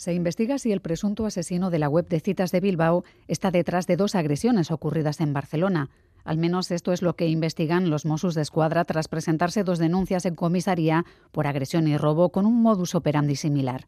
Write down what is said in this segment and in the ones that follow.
Se investiga si el presunto asesino de la web de citas de Bilbao está detrás de dos agresiones ocurridas en Barcelona. Al menos esto es lo que investigan los Mossos de Escuadra tras presentarse dos denuncias en comisaría por agresión y robo con un modus operandi similar.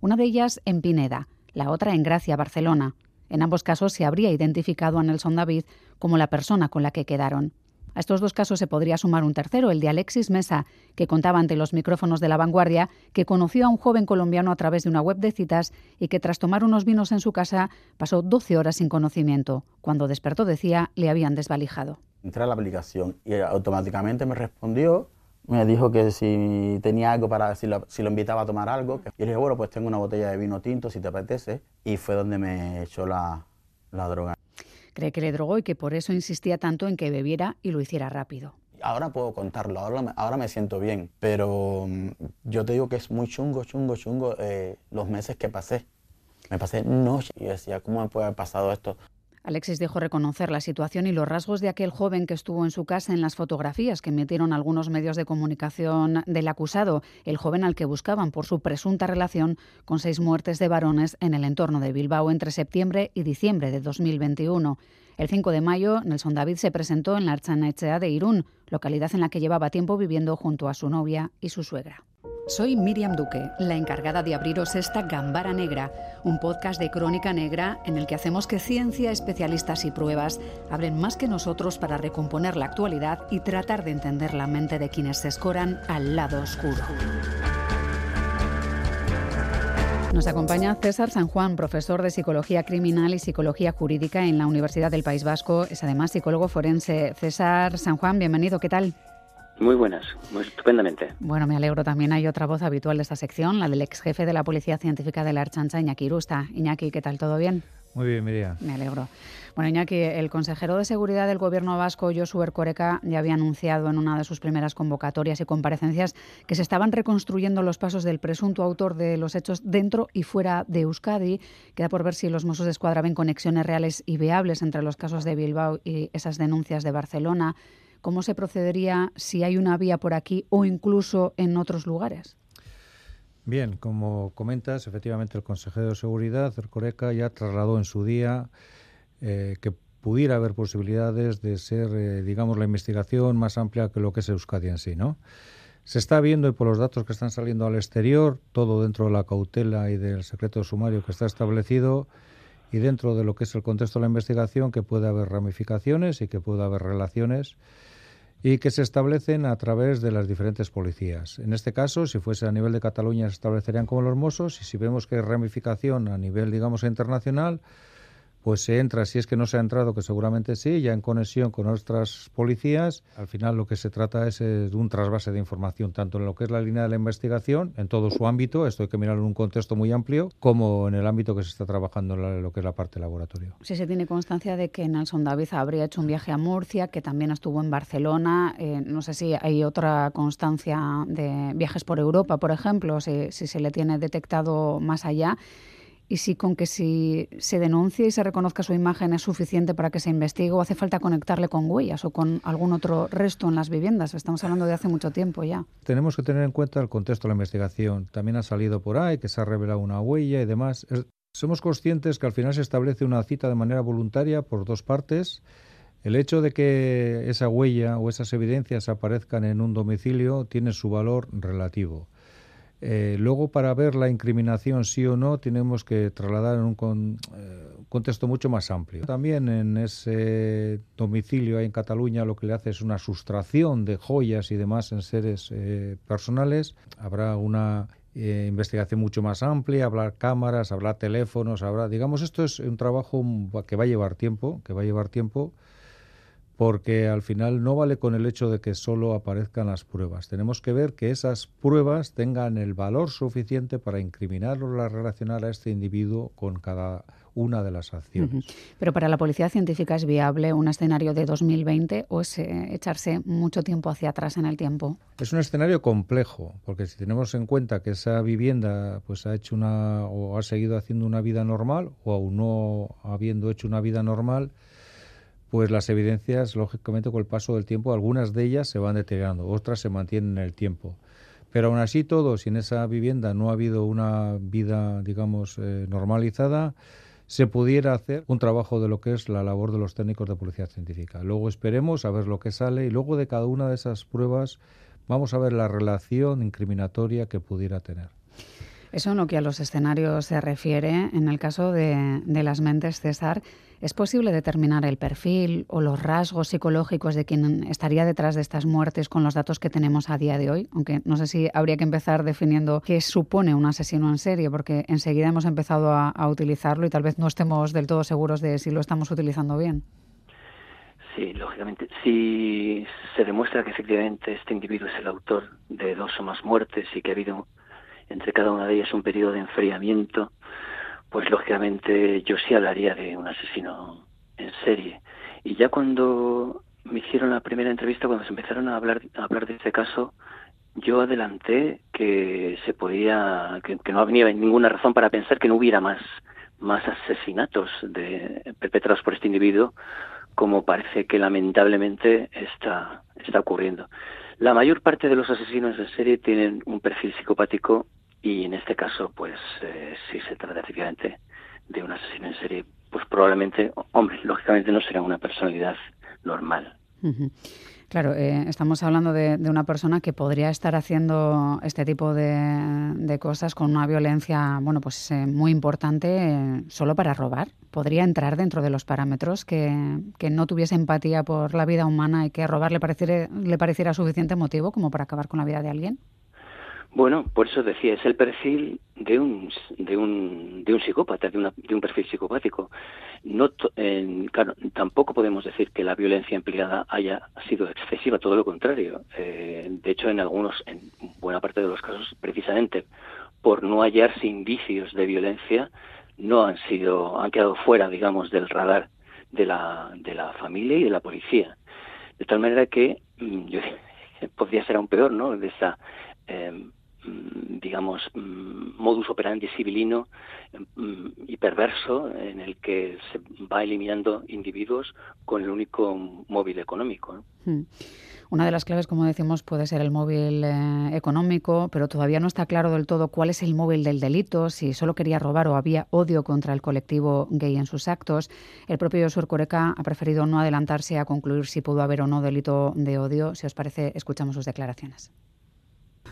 Una de ellas en Pineda, la otra en Gracia, Barcelona. En ambos casos se habría identificado a Nelson David como la persona con la que quedaron. A estos dos casos se podría sumar un tercero, el de Alexis Mesa, que contaba ante los micrófonos de la vanguardia que conoció a un joven colombiano a través de una web de citas y que tras tomar unos vinos en su casa pasó 12 horas sin conocimiento. Cuando despertó decía le habían desvalijado. Entré a la aplicación y automáticamente me respondió me dijo que si tenía algo para, si lo, invitaba a tomar algo. Y le dije, bueno, pues tengo una botella de vino tinto, si te apetece. Y fue donde me echó la droga. Cree que le drogó y que por eso insistía tanto en que bebiera y lo hiciera rápido. Ahora puedo contarlo, ahora, ahora me siento bien, pero mm, yo te digo que es muy chungo, chungo, chungo eh, los meses que pasé. Me pasé noche y decía, ¿cómo me puede haber pasado esto? Alexis dijo reconocer la situación y los rasgos de aquel joven que estuvo en su casa en las fotografías que emitieron algunos medios de comunicación del acusado, el joven al que buscaban por su presunta relación con seis muertes de varones en el entorno de Bilbao entre septiembre y diciembre de 2021. El 5 de mayo, Nelson David se presentó en la Archanechea de Irún, localidad en la que llevaba tiempo viviendo junto a su novia y su suegra. Soy Miriam Duque, la encargada de abriros esta Gambara Negra, un podcast de crónica negra en el que hacemos que ciencia, especialistas y pruebas hablen más que nosotros para recomponer la actualidad y tratar de entender la mente de quienes se escoran al lado oscuro. Nos acompaña César San Juan, profesor de Psicología Criminal y Psicología Jurídica en la Universidad del País Vasco. Es además psicólogo forense. César San Juan, bienvenido. ¿Qué tal? Muy buenas, muy estupendamente. Bueno, me alegro. También hay otra voz habitual de esta sección, la del ex jefe de la Policía Científica de la Archancha, Iñaki Irusta. Iñaki, ¿qué tal? ¿Todo bien? Muy bien, Miriam. Me alegro. Bueno, Iñaki, el consejero de Seguridad del Gobierno vasco, Josu Erkoreka, ya había anunciado en una de sus primeras convocatorias y comparecencias que se estaban reconstruyendo los pasos del presunto autor de los hechos dentro y fuera de Euskadi. Queda por ver si los Mossos de Escuadra ven conexiones reales y viables entre los casos de Bilbao y esas denuncias de Barcelona. ¿Cómo se procedería si hay una vía por aquí o incluso en otros lugares? Bien, como comentas, efectivamente el consejero de Seguridad, Ercoreca, ya trasladó en su día eh, que pudiera haber posibilidades de ser, eh, digamos, la investigación más amplia que lo que es Euskadi en sí, ¿no? Se está viendo, y por los datos que están saliendo al exterior, todo dentro de la cautela y del secreto sumario que está establecido, y dentro de lo que es el contexto de la investigación, que puede haber ramificaciones y que puede haber relaciones y que se establecen a través de las diferentes policías. En este caso, si fuese a nivel de Cataluña, se establecerían como los Mossos y si vemos que hay ramificación a nivel, digamos, internacional, pues se entra, si es que no se ha entrado, que seguramente sí, ya en conexión con nuestras policías. Al final lo que se trata es de un trasvase de información, tanto en lo que es la línea de la investigación, en todo su ámbito, esto hay que mirarlo en un contexto muy amplio, como en el ámbito que se está trabajando en lo que es la parte laboratorio. Sí se tiene constancia de que Nelson David habría hecho un viaje a Murcia, que también estuvo en Barcelona. Eh, no sé si hay otra constancia de viajes por Europa, por ejemplo, si se le tiene detectado más allá y si con que si se denuncie y se reconozca su imagen es suficiente para que se investigue o hace falta conectarle con huellas o con algún otro resto en las viviendas. Estamos hablando de hace mucho tiempo ya. Tenemos que tener en cuenta el contexto de la investigación. También ha salido por ahí que se ha revelado una huella y demás. somos conscientes que al final se establece una cita de manera voluntaria por dos partes. El hecho de que esa huella o esas evidencias aparezcan en un domicilio tiene su valor relativo. Eh, luego, para ver la incriminación sí o no, tenemos que trasladar en un eh, contexto mucho más amplio. También en ese domicilio ahí en Cataluña lo que le hace es una sustracción de joyas y demás en seres eh, personales. Habrá una investigación mucho más amplia, hablar cámaras, hablar teléfonos, habrá, digamos, esto es un trabajo que va a llevar tiempo, que va a llevar tiempo porque al final no vale con el hecho de que solo aparezcan las pruebas. Tenemos que ver que esas pruebas tengan el valor suficiente para incriminar o relacionar a este individuo con cada una de las acciones. Pero para la policía científica es viable un escenario de 2020 o es eh, echarse mucho tiempo hacia atrás en el tiempo. Es un escenario complejo, porque si tenemos en cuenta que esa vivienda pues ha hecho una o ha seguido haciendo una vida normal o aún no habiendo hecho una vida normal, pues las evidencias, lógicamente, con el paso del tiempo, algunas de ellas se van deteriorando, otras se mantienen en el tiempo. Pero aún así todo, si en esa vivienda no ha habido una vida, digamos, eh, normalizada, se pudiera hacer un trabajo de lo que es la labor de los técnicos de policía científica. Luego esperemos a ver lo que sale y luego de cada una de esas pruebas vamos a ver la relación incriminatoria que pudiera tener. Eso en lo que a los escenarios se refiere, en el caso de, de las mentes, César, ¿Es posible determinar el perfil o los rasgos psicológicos de quien estaría detrás de estas muertes con los datos que tenemos a día de hoy? Aunque no sé si habría que empezar definiendo qué supone un asesino en serie, porque enseguida hemos empezado a, utilizarlo y tal vez no estemos del todo seguros de si lo estamos utilizando bien. Sí, lógicamente. Si se demuestra que efectivamente este individuo es el autor de dos o más muertes y que ha habido entre cada una de ellas un periodo de enfriamiento, pues lógicamente yo sí hablaría de un asesino en serie. Y ya cuando me hicieron la primera entrevista, cuando se empezaron a hablar, a hablar de este caso, yo adelanté que se podía, que, no había ninguna razón para pensar que no hubiera más, más asesinatos de, perpetrados por este individuo, como parece que lamentablemente está, está ocurriendo. La mayor parte de los asesinos en serie tienen un perfil psicopático y en este caso, pues eh, si se trata efectivamente de un asesino en serie, pues probablemente, hombre, lógicamente no será una personalidad normal. Claro, eh, estamos hablando de, una persona que podría estar haciendo este tipo de, cosas con una violencia, bueno, pues eh, muy importante solo para robar. ¿Podría entrar dentro de los parámetros que, que, no tuviese empatía por la vida humana y que robar le pareciera, le pareciera suficiente motivo como para acabar con la vida de alguien? Bueno, por eso decía, es el perfil de un, de un, de un psicópata, de, de un perfil psicopático. No, claro, tampoco podemos decir que la violencia empleada haya sido excesiva, todo lo contrario. Eh, de hecho, en algunos, en buena parte de los casos, precisamente por no hallarse indicios de violencia, no han sido, han quedado fuera, digamos, del radar de la, de la familia y de la policía. De tal manera que mm, yo podría ser aún peor, ¿no? De esa Mm, digamos, mm, modus operandi civilino mm, y perverso en el que se va eliminando individuos con el único móvil económico. Hmm. Una de las claves, como decimos, puede ser el móvil eh, económico, pero todavía no está claro del todo cuál es el móvil del delito, si solo quería robar o había odio contra el colectivo gay en sus actos. El propio Josué Coreca ha preferido no adelantarse a concluir si pudo haber o no delito de odio. Si os parece, escuchamos sus declaraciones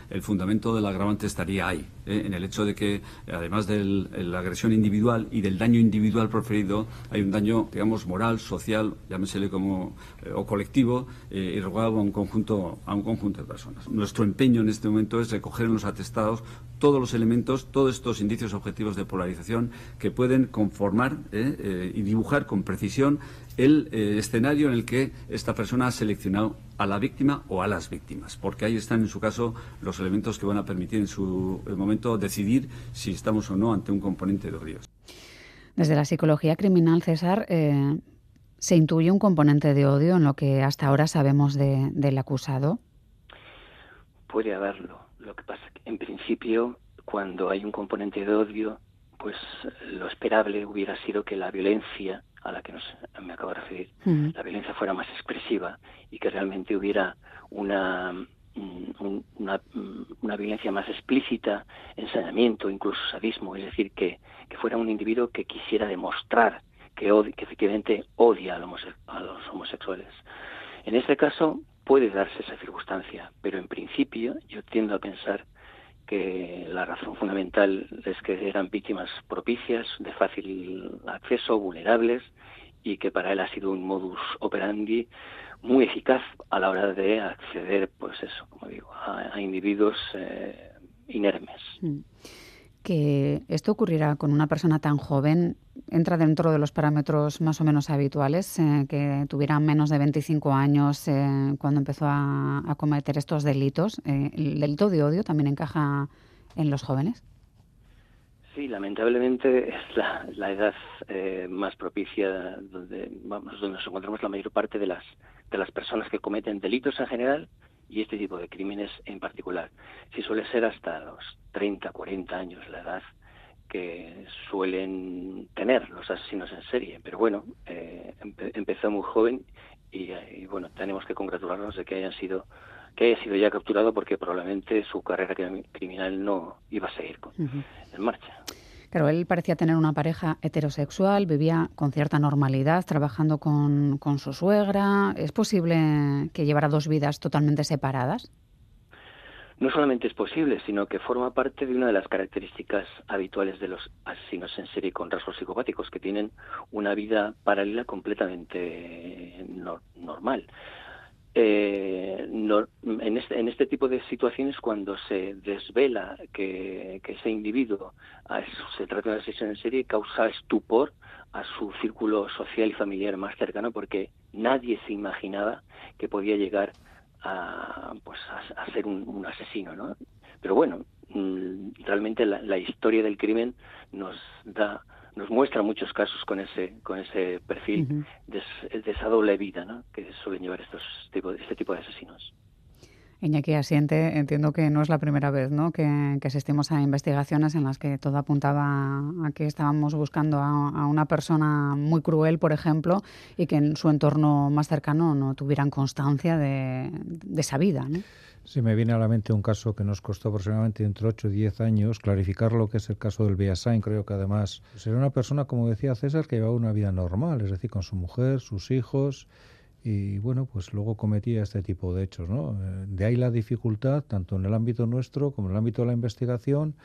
el fundamento del agravante estaría ahí, ¿eh? en el hecho de que, además de la agresión individual y del daño individual proferido, hay un daño, digamos, moral, social, llámesele como, eh, o colectivo, eh, irrogado a un, conjunto, a un conjunto de personas. Nuestro empeño en este momento es recoger en los atestados todos los elementos, todos estos indicios objetivos de polarización que pueden conformar y dibujar con precisión el escenario en el que esta persona ha seleccionado a la víctima o a las víctimas, porque ahí están en su caso los elementos que van a permitir en su momento decidir si estamos o no ante un componente de odio. Desde la psicología criminal, César, eh, ¿se intuye un componente de odio en lo que hasta ahora sabemos del acusado? Puede haberlo. Lo que pasa es que, en principio, cuando hay un componente de odio, pues lo esperable hubiera sido que la violencia a la que nos, me acabo de referir, la violencia fuera más expresiva y que realmente hubiera una, mm, una, mm, una, violencia más explícita, ensañamiento, incluso sadismo, es decir, que, que fuera un individuo que quisiera demostrar que, que efectivamente odia a los homosexuales. En este caso puede darse esa circunstancia, pero en principio yo tiendo a pensar que la razón fundamental es que eran víctimas propicias, de fácil acceso, vulnerables, y que para él ha sido un modus operandi muy eficaz a la hora de acceder, pues eso, como digo, a, individuos eh, inermes. Mm que esto ocurrirá con una persona tan joven entra dentro de los parámetros más o menos habituales, eh, que tuviera menos de 25 años eh, cuando empezó a, cometer estos delitos. Eh, ¿El delito de odio también encaja en los jóvenes? Sí, lamentablemente es la, edad más propicia donde, vamos, donde nos encontramos la mayor parte de las, de las personas que cometen delitos en general y este tipo de crímenes en particular. Si suele ser hasta los 30, 40 años la edad que suelen tener los asesinos en serie. Pero bueno, eh, empezó muy joven y, bueno, tenemos que congratularnos de que hayan sido que haya sido ya capturado porque probablemente su carrera criminal no iba a seguir en marcha. Claro, él parecía tener una pareja heterosexual, vivía con cierta normalidad, trabajando con, con su suegra. ¿Es posible que llevara dos vidas totalmente separadas? no solamente es posible, sino que forma parte de una de las características habituales de los asesinos en serie con rasgos psicopáticos, que tienen una vida paralela completamente normal. Eh, en, este, en, este, tipo de situaciones, cuando se desvela que, ese individuo se trata de una asesino en serie, causa estupor a su círculo social y familiar más cercano, porque nadie se imaginaba que podía llegar a, pues a, ser un, asesino, ¿no? Pero bueno, mm, realmente la, historia del crimen nos da nos muestra muchos casos con ese con ese perfil de, esa doble vida ¿no? que suelen llevar estos tipo, este tipo de asesinos. Iñaki Asiente, entiendo que no es la primera vez ¿no? que, asistimos a investigaciones en las que todo apuntaba a que estábamos buscando a, una persona muy cruel, por ejemplo, y que en su entorno más cercano no tuvieran constancia de, esa vida. ¿no? Sí, me viene a la mente un caso que nos costó aproximadamente entre 8 y 10 años clarificar lo que es el caso del Beasain. Creo que además era una persona, como decía César, que llevaba una vida normal, es decir, con su mujer, sus hijos y bueno, pues luego cometía este tipo de hechos. ¿no? Eh, de ahí la dificultad, tanto en el ámbito nuestro como en el ámbito de la investigación,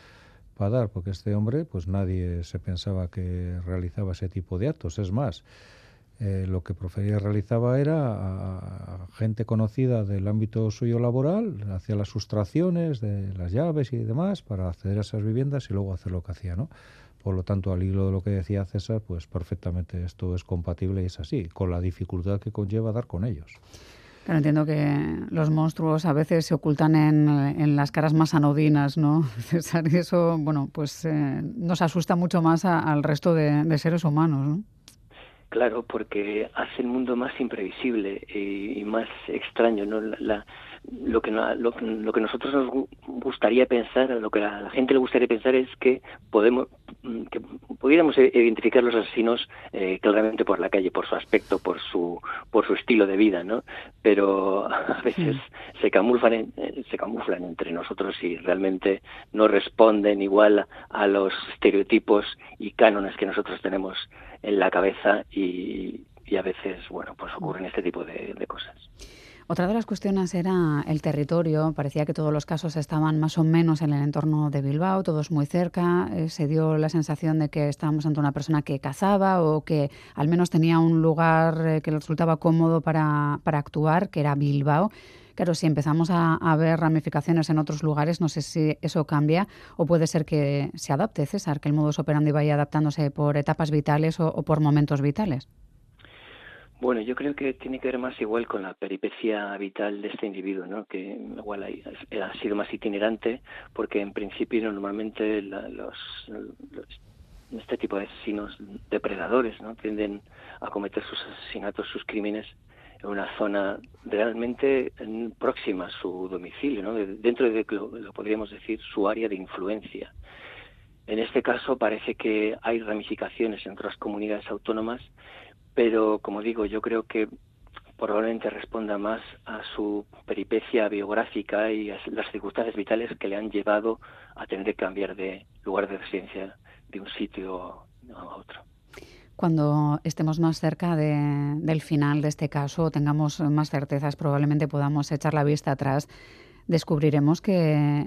para dar, porque este hombre, pues nadie se pensaba que realizaba ese tipo de actos. Es más, eh, lo que Profería realizaba era a, gente conocida del ámbito suyo laboral, hacía las sustracciones de las llaves y demás para acceder a esas viviendas y luego hacer lo que hacía, ¿no? Por lo tanto, al hilo de lo que decía César, pues perfectamente esto es compatible y es así, con la dificultad que conlleva dar con ellos. Claro, entiendo que los monstruos a veces se ocultan en, las caras más anodinas, ¿no, César? Y eso, bueno, pues eh, nos asusta mucho más al resto de, seres humanos, ¿no? Claro, porque hace el mundo más imprevisible y, más extraño, ¿no? La, lo que, lo, que nosotros nos gustaría pensar, lo que a la gente le gustaría pensar es que podemos que pudiéramos identificar los asesinos eh, claramente por la calle, por su aspecto, por su por su estilo de vida, ¿no? Pero a veces se camuflan eh, se camuflan entre nosotros y realmente no responden igual a los estereotipos y cánones que nosotros tenemos en la cabeza y, a veces bueno pues ocurren este tipo de cosas. Otra de las cuestiones era el territorio. Parecía que todos los casos estaban más o menos en el entorno de Bilbao, todos muy cerca. Eh, se dio la sensación de que estábamos ante una persona que cazaba o que al menos tenía un lugar eh, que le resultaba cómodo para, actuar, que era Bilbao. Claro, si empezamos a, ver ramificaciones en otros lugares, no sé si eso cambia o puede ser que se adapte, César, que el modus operandi vaya adaptándose por etapas vitales o por momentos vitales. Bueno, yo creo que tiene que ver más igual con la peripecia vital de este individuo, ¿no? Que igual ha, sido más itinerante, porque en principio normalmente los, este tipo de asesinos depredadores, ¿no? Tienden a cometer sus asesinatos, sus crímenes en una zona realmente próxima a su domicilio, ¿no? dentro de lo, podríamos decir su área de influencia. En este caso parece que hay ramificaciones en otras comunidades autónomas pero como digo, yo creo que probablemente responda más a su peripecia biográfica y a las circunstancias vitales que le han llevado a tener que cambiar de lugar de residencia de un sitio a otro. Cuando estemos más cerca del final de este caso, tengamos más certezas, probablemente podamos echar la vista atrás, descubriremos que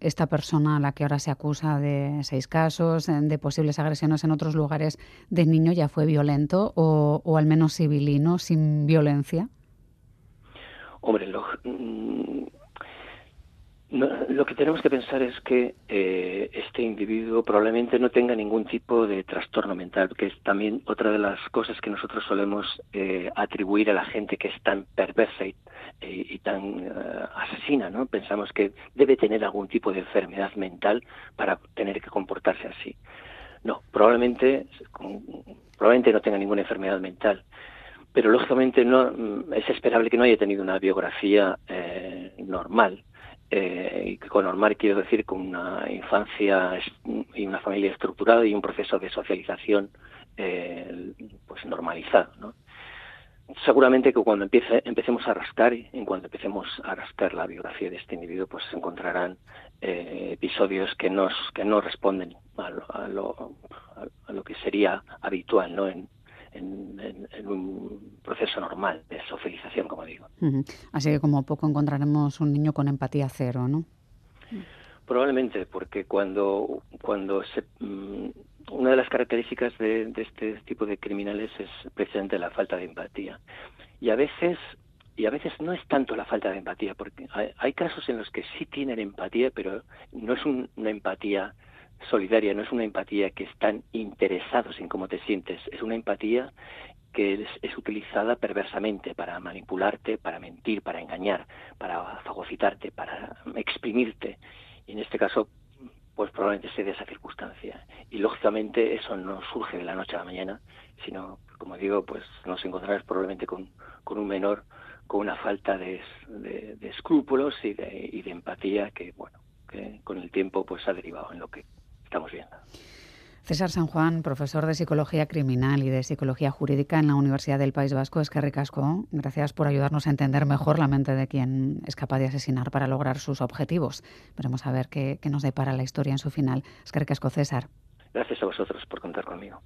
esta persona a la que ahora se acusa de seis casos, de posibles agresiones en otros lugares de niño, ya fue violento o, al menos civilino, sin violencia? Hombre, lo, mm, lo que tenemos que pensar es que eh, este individuo probablemente no tenga ningún tipo de trastorno mental, que es también otra de las cosas que nosotros solemos eh, atribuir a la gente que es tan perversa y y, tan eh, asesina, ¿no? Pensamos que debe tener algún tipo de enfermedad mental para tener que comportarse así. No, probablemente, probablemente no tenga ninguna enfermedad mental, pero lógicamente no mm, es esperable que no haya tenido una biografía eh, normal. Eh, con normal quiero decir con una infancia y una familia estructurada y un proceso de socialización pues normalizado, ¿no? seguramente que cuando empiece, empecemos a rascar, en cuanto empecemos a rascar la biografía de este individuo, pues se encontrarán eh, episodios que, nos, que no responden a lo, a lo, que sería habitual ¿no? en, en, un proceso normal de socialización, como digo. Así que como poco encontraremos un niño con empatía cero, ¿no? Probablemente, porque cuando, cuando se, mm, una de las características de, este tipo de criminales es precisamente la falta de empatía. Y a veces y a veces no es tanto la falta de empatía, porque hay, casos en los que sí tienen empatía, pero no es un, una empatía solidaria, no es una empatía que están interesados en cómo te sientes, es una empatía que es, utilizada perversamente para manipularte, para mentir, para engañar, para fagocitarte, para exprimirte. Y en este caso, pues probablemente sea de esa circunstancia. Y lógicamente eso no surge de la noche a la mañana, sino, como digo, pues nos encontrarás probablemente con, un menor con una falta de, de, de escrúpulos y de, y de empatía que, bueno, que con el tiempo pues ha derivado en lo que estamos viendo. César San Juan, profesor de Psicología Criminal y de Psicología Jurídica en la Universidad del País Vasco, es que ricasco. Gracias por ayudarnos a entender mejor la mente de quien es capaz de asesinar para lograr sus objetivos. Veremos a ver qué, qué nos depara la historia en su final. Es que ricasco, César. Gracias a vosotros por contar conmigo.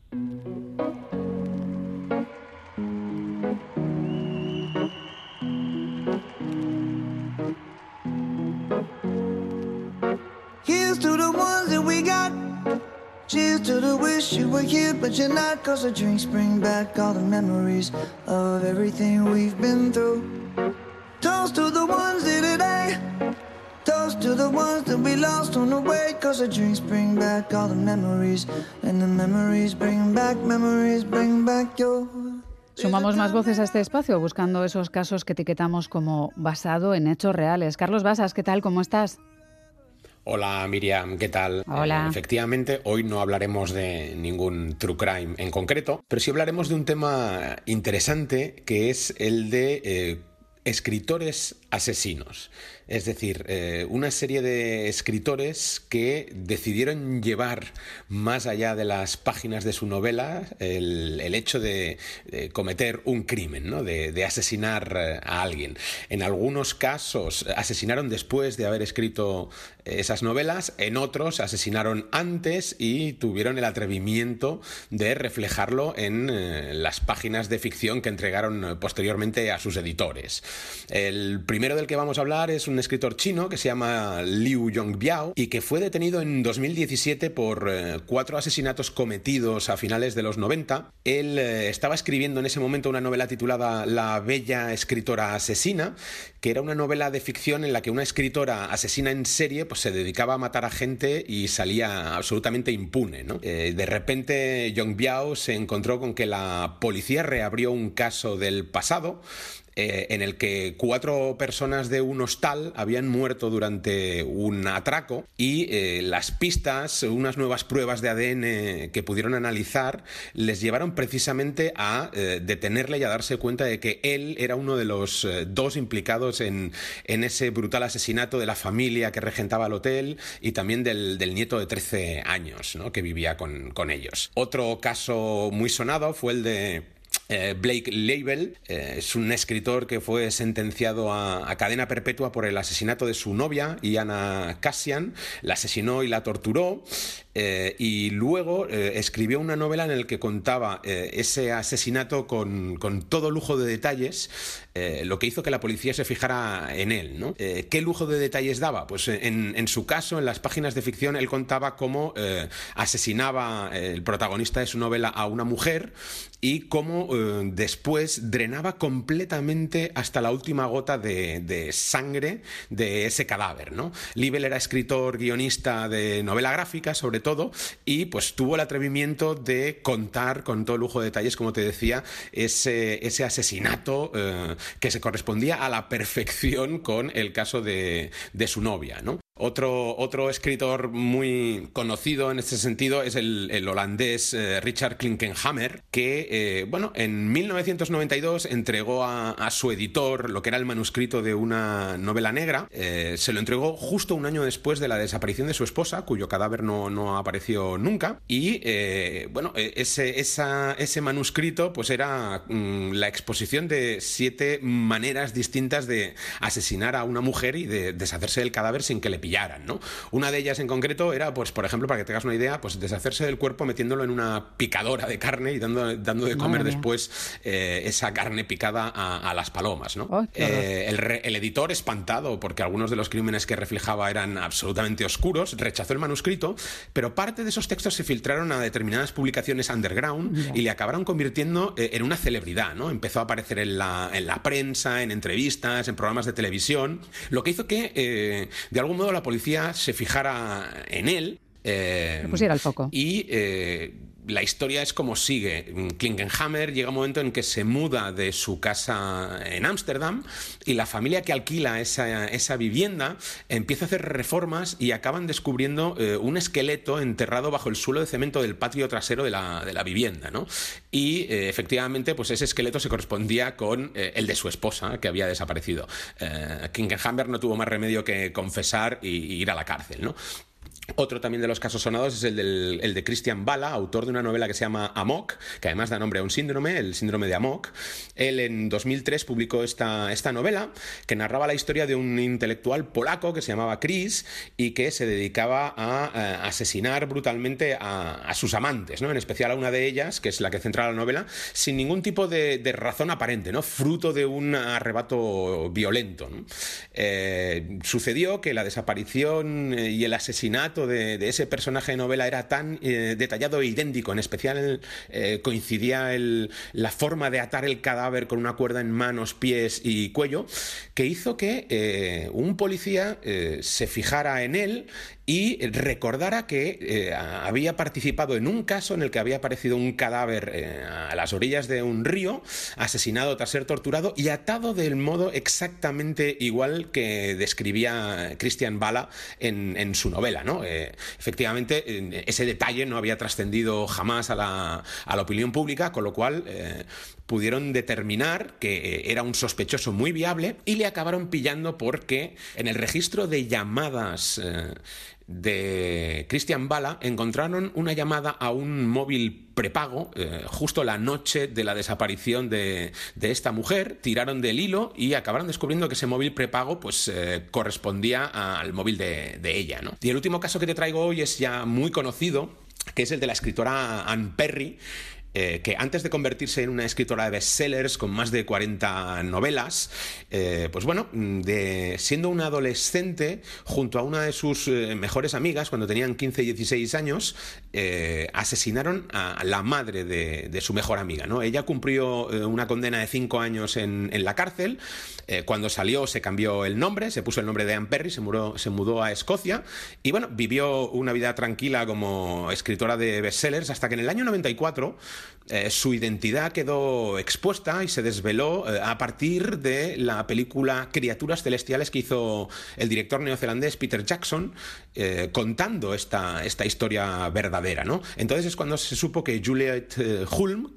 Here's to the ones that we got. Cheers to the wish you were here, but you're not. Cause the drinks bring back all the memories of everything we've been through. Toast to the ones here today. Toast to the ones that we lost on the way. Cause the drinks bring back all the memories. And the memories bring back, memories bring back your. Sumamos más voces a este espacio buscando esos casos que etiquetamos como basado en hechos reales. Carlos Basas, ¿qué tal? ¿Cómo estás? Hola Miriam, ¿qué tal? Hola. Eh, efectivamente, hoy no hablaremos de ningún true crime en concreto, pero sí hablaremos de un tema interesante que es el de eh, escritores asesinos. Es decir, eh, una serie de escritores que decidieron llevar más allá de las páginas de su novela el, el hecho de, cometer un crimen, ¿no? de, de asesinar eh, a alguien. En algunos casos asesinaron después de haber escrito esas novelas, en otros asesinaron antes y tuvieron el atrevimiento de reflejarlo en eh, las páginas de ficción que entregaron posteriormente a sus editores. El primero del que vamos a hablar es un escritor chino que se llama Liu Yongbiao y que fue detenido en 2017 por eh, cuatro asesinatos cometidos a finales de los 90. Él eh, estaba escribiendo en ese momento una novela titulada La bella escritora asesina, que era una novela de ficción en la que una escritora asesina en serie pues, se dedicaba a matar a gente y salía absolutamente impune. ¿no? Eh, de repente Yongbiao se encontró con que la policía reabrió un caso del pasado eh, en el que cuatro personas de un hostal habían muerto durante un atraco y eh, las pistas, unas nuevas pruebas de ADN que pudieron analizar, les llevaron precisamente a eh, detenerle y a darse cuenta de que él era uno de los dos implicados en, en, ese brutal asesinato de la familia que regentaba el hotel y también del, del nieto de 13 años que vivía con, con ellos. Otro caso muy sonado fue el de eh, Blake Label eh, es un escritor que fue sentenciado a, cadena perpetua por el asesinato de su novia, Iana Cassian. La asesinó y la torturó. Eh, y luego escribió una novela en la que contaba ese asesinato con, todo lujo de detalles, lo que hizo que la policía se fijara en él. ¿Qué lujo de detalles daba? Pues en, su caso, en las páginas de ficción, él contaba cómo asesinaba el protagonista de su novela a una mujer y cómo después drenaba completamente hasta la última gota de, sangre de ese cadáver. ¿no? Libel era escritor, guionista de novela gráfica, sobre todo, y pues tuvo el atrevimiento de contar con todo lujo de detalles, como te decía, ese, ese asesinato eh, que se correspondía a la perfección con el caso de, de su novia, ¿no? Otro, otro escritor muy conocido en este sentido es el, holandés eh, Richard Klinkenhammer, que eh, bueno, en 1992 entregó a, su editor lo que era el manuscrito de una novela negra. Eh, se lo entregó justo un año después de la desaparición de su esposa, cuyo cadáver no, no apareció nunca. Y bueno, e, ese, ese manuscrito pues era mm, la exposición de siete maneras distintas de asesinar a una mujer y de deshacerse del cadáver sin que le pillaran, ¿no? Una de ellas en concreto era, pues, por ejemplo, para que tengas una idea, pues deshacerse del cuerpo metiéndolo en una picadora de carne y dando, dando de comer después eh, esa carne picada a, las palomas, ¿no? Oh, eh, el, editor, espantado porque algunos de los crímenes que reflejaba eran absolutamente oscuros, rechazó el manuscrito, pero parte de esos textos se filtraron a determinadas publicaciones underground y le acabaron convirtiendo eh, en una celebridad, ¿no? Empezó a aparecer en la, en la prensa, en entrevistas, en programas de televisión, lo que hizo que, de algún modo, la policía se fijara en él. Eh, pusiera el foco. Y eh, la historia es como sigue. Klingenhammer llega un momento en que se muda de su casa en Ámsterdam y la familia que alquila esa, vivienda empieza a hacer reformas y acaban descubriendo eh, un esqueleto enterrado bajo el suelo de cemento del patio trasero de la, vivienda. ¿no? Y eh, efectivamente, pues ese esqueleto se correspondía con eh, el de su esposa, que había desaparecido. Klingenhammer no tuvo más remedio que confesar y, y ir a la cárcel. ¿no? Otro también de los casos sonados es el, del, el de Christian Bala, autor de una novela que se llama Amok, que además da nombre a un síndrome, el síndrome de Amok. Él en 2003 publicó esta, esta novela que narraba la historia de un intelectual polaco que se llamaba Chris y que se dedicaba a, asesinar brutalmente a, sus amantes, ¿no? en especial a una de ellas, que es la que centra la novela, sin ningún tipo de, razón aparente, ¿no? fruto de un arrebato violento. Eh, sucedió que la desaparición y el asesinato de, ese personaje de novela era tan eh, detallado e idéntico, en especial eh, coincidía la forma de atar el cadáver con una cuerda en manos, pies y cuello, que hizo que eh, un policía se fijara en él y recordara que había participado en un caso en el que había aparecido un cadáver a las orillas de un río, asesinado tras ser torturado y atado del modo exactamente igual que describía Christian Bala en, su novela. ¿No? Eh, efectivamente, ese detalle no había trascendido jamás a la, a la, opinión pública, con lo cual pudieron determinar que era un sospechoso muy viable y le acabaron pillando porque en el registro de llamadas de Christian Bala encontraron una llamada a un móvil prepago eh, justo la noche de la desaparición de, esta mujer, tiraron del hilo y acabaron descubriendo que ese móvil prepago pues eh, correspondía al móvil de, de ella. ¿no? Y el último caso que te traigo hoy es ya muy conocido, que es el de la escritora Anne Perry, eh, que antes de convertirse en una escritora de bestsellers con más de 40 novelas, eh, pues bueno, de, siendo una adolescente, junto a una de sus eh, mejores amigas, cuando tenían 15 y 16 años, asesinaron a la madre de, su mejor amiga. ¿no? Ella cumplió una condena de 5 años en, la cárcel. cuando salió se cambió el nombre, se puso el nombre de Anne Perry, se se mudó a Escocia y bueno, vivió una vida tranquila como escritora de bestsellers hasta que en el año 94 eh, su identidad quedó expuesta y se desveló eh, a partir de la película Criaturas Celestiales que hizo el director neozelandés Peter Jackson, eh, contando esta, esta historia verdadera. ¿no? Entonces es cuando se supo que Juliet Hulme,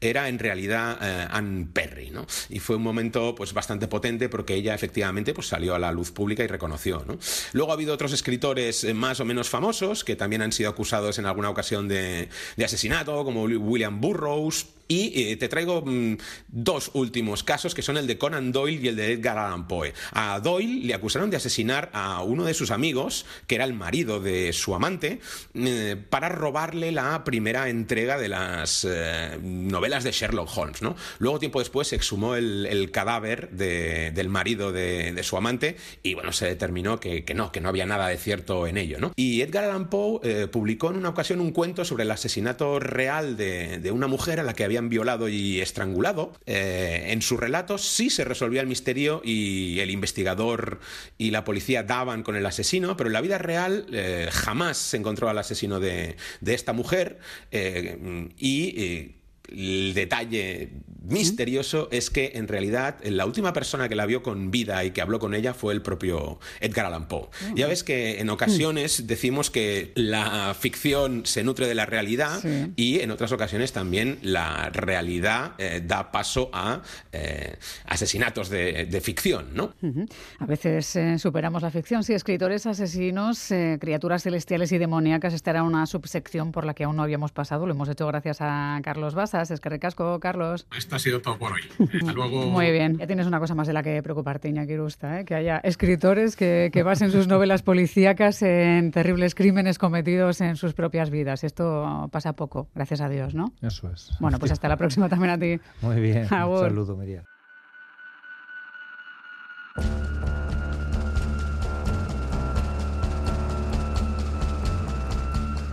era en realidad eh, Anne Perry, ¿no? Y fue un momento pues bastante potente porque ella efectivamente pues salió a la luz pública y reconoció, ¿no? Luego ha habido otros escritores eh, más o menos famosos que también han sido acusados en alguna ocasión de, de asesinato, como William Burroughs, y eh, te traigo mm, dos últimos casos que son el de Conan Doyle y el de Edgar Allan Poe. A Doyle le acusaron de asesinar a uno de sus amigos, que era el marido de su amante, eh, para robarle la primera entrega de las eh, novelas de Sherlock Holmes. ¿no? Luego, tiempo después, se exhumó el, cadáver del marido de, su amante y bueno, se determinó que, no, que no había nada de cierto en ello. ¿no? Y Edgar Allan Poe publicó en una ocasión un cuento sobre el asesinato real de, de una mujer a la que había habían violado y estrangulado. Eh, en su relato sí se resolvía el misterio y el investigador y la policía daban con el asesino, pero en la vida real eh, jamás se encontró al asesino de, esta mujer eh, y el detalle misterioso es que en realidad la última persona que la vio con vida y que habló con ella fue el propio Edgar Allan Poe. Ya ves que en ocasiones decimos que la ficción se nutre de la realidad y en otras ocasiones también la realidad eh, da paso a eh, asesinatos de, ficción, ¿no? A veces eh, superamos la ficción. Sí, escritores asesinos, criaturas celestiales y demoníacas, esta era una subsección por la que aún no habíamos pasado. Lo hemos hecho gracias a Carlos Es que recasco, Carlos ha sido todo por hoy. Hasta luego. Muy bien. Ya tienes una cosa más de la que preocuparte, Iñaki Rusta, ¿eh? que haya escritores que, que basen sus novelas policíacas en terribles crímenes cometidos en sus propias vidas. Esto pasa poco, gracias a Dios, ¿no? Eso es. Bueno, pues hasta la próxima también a ti. Muy bien. Un saludo, María.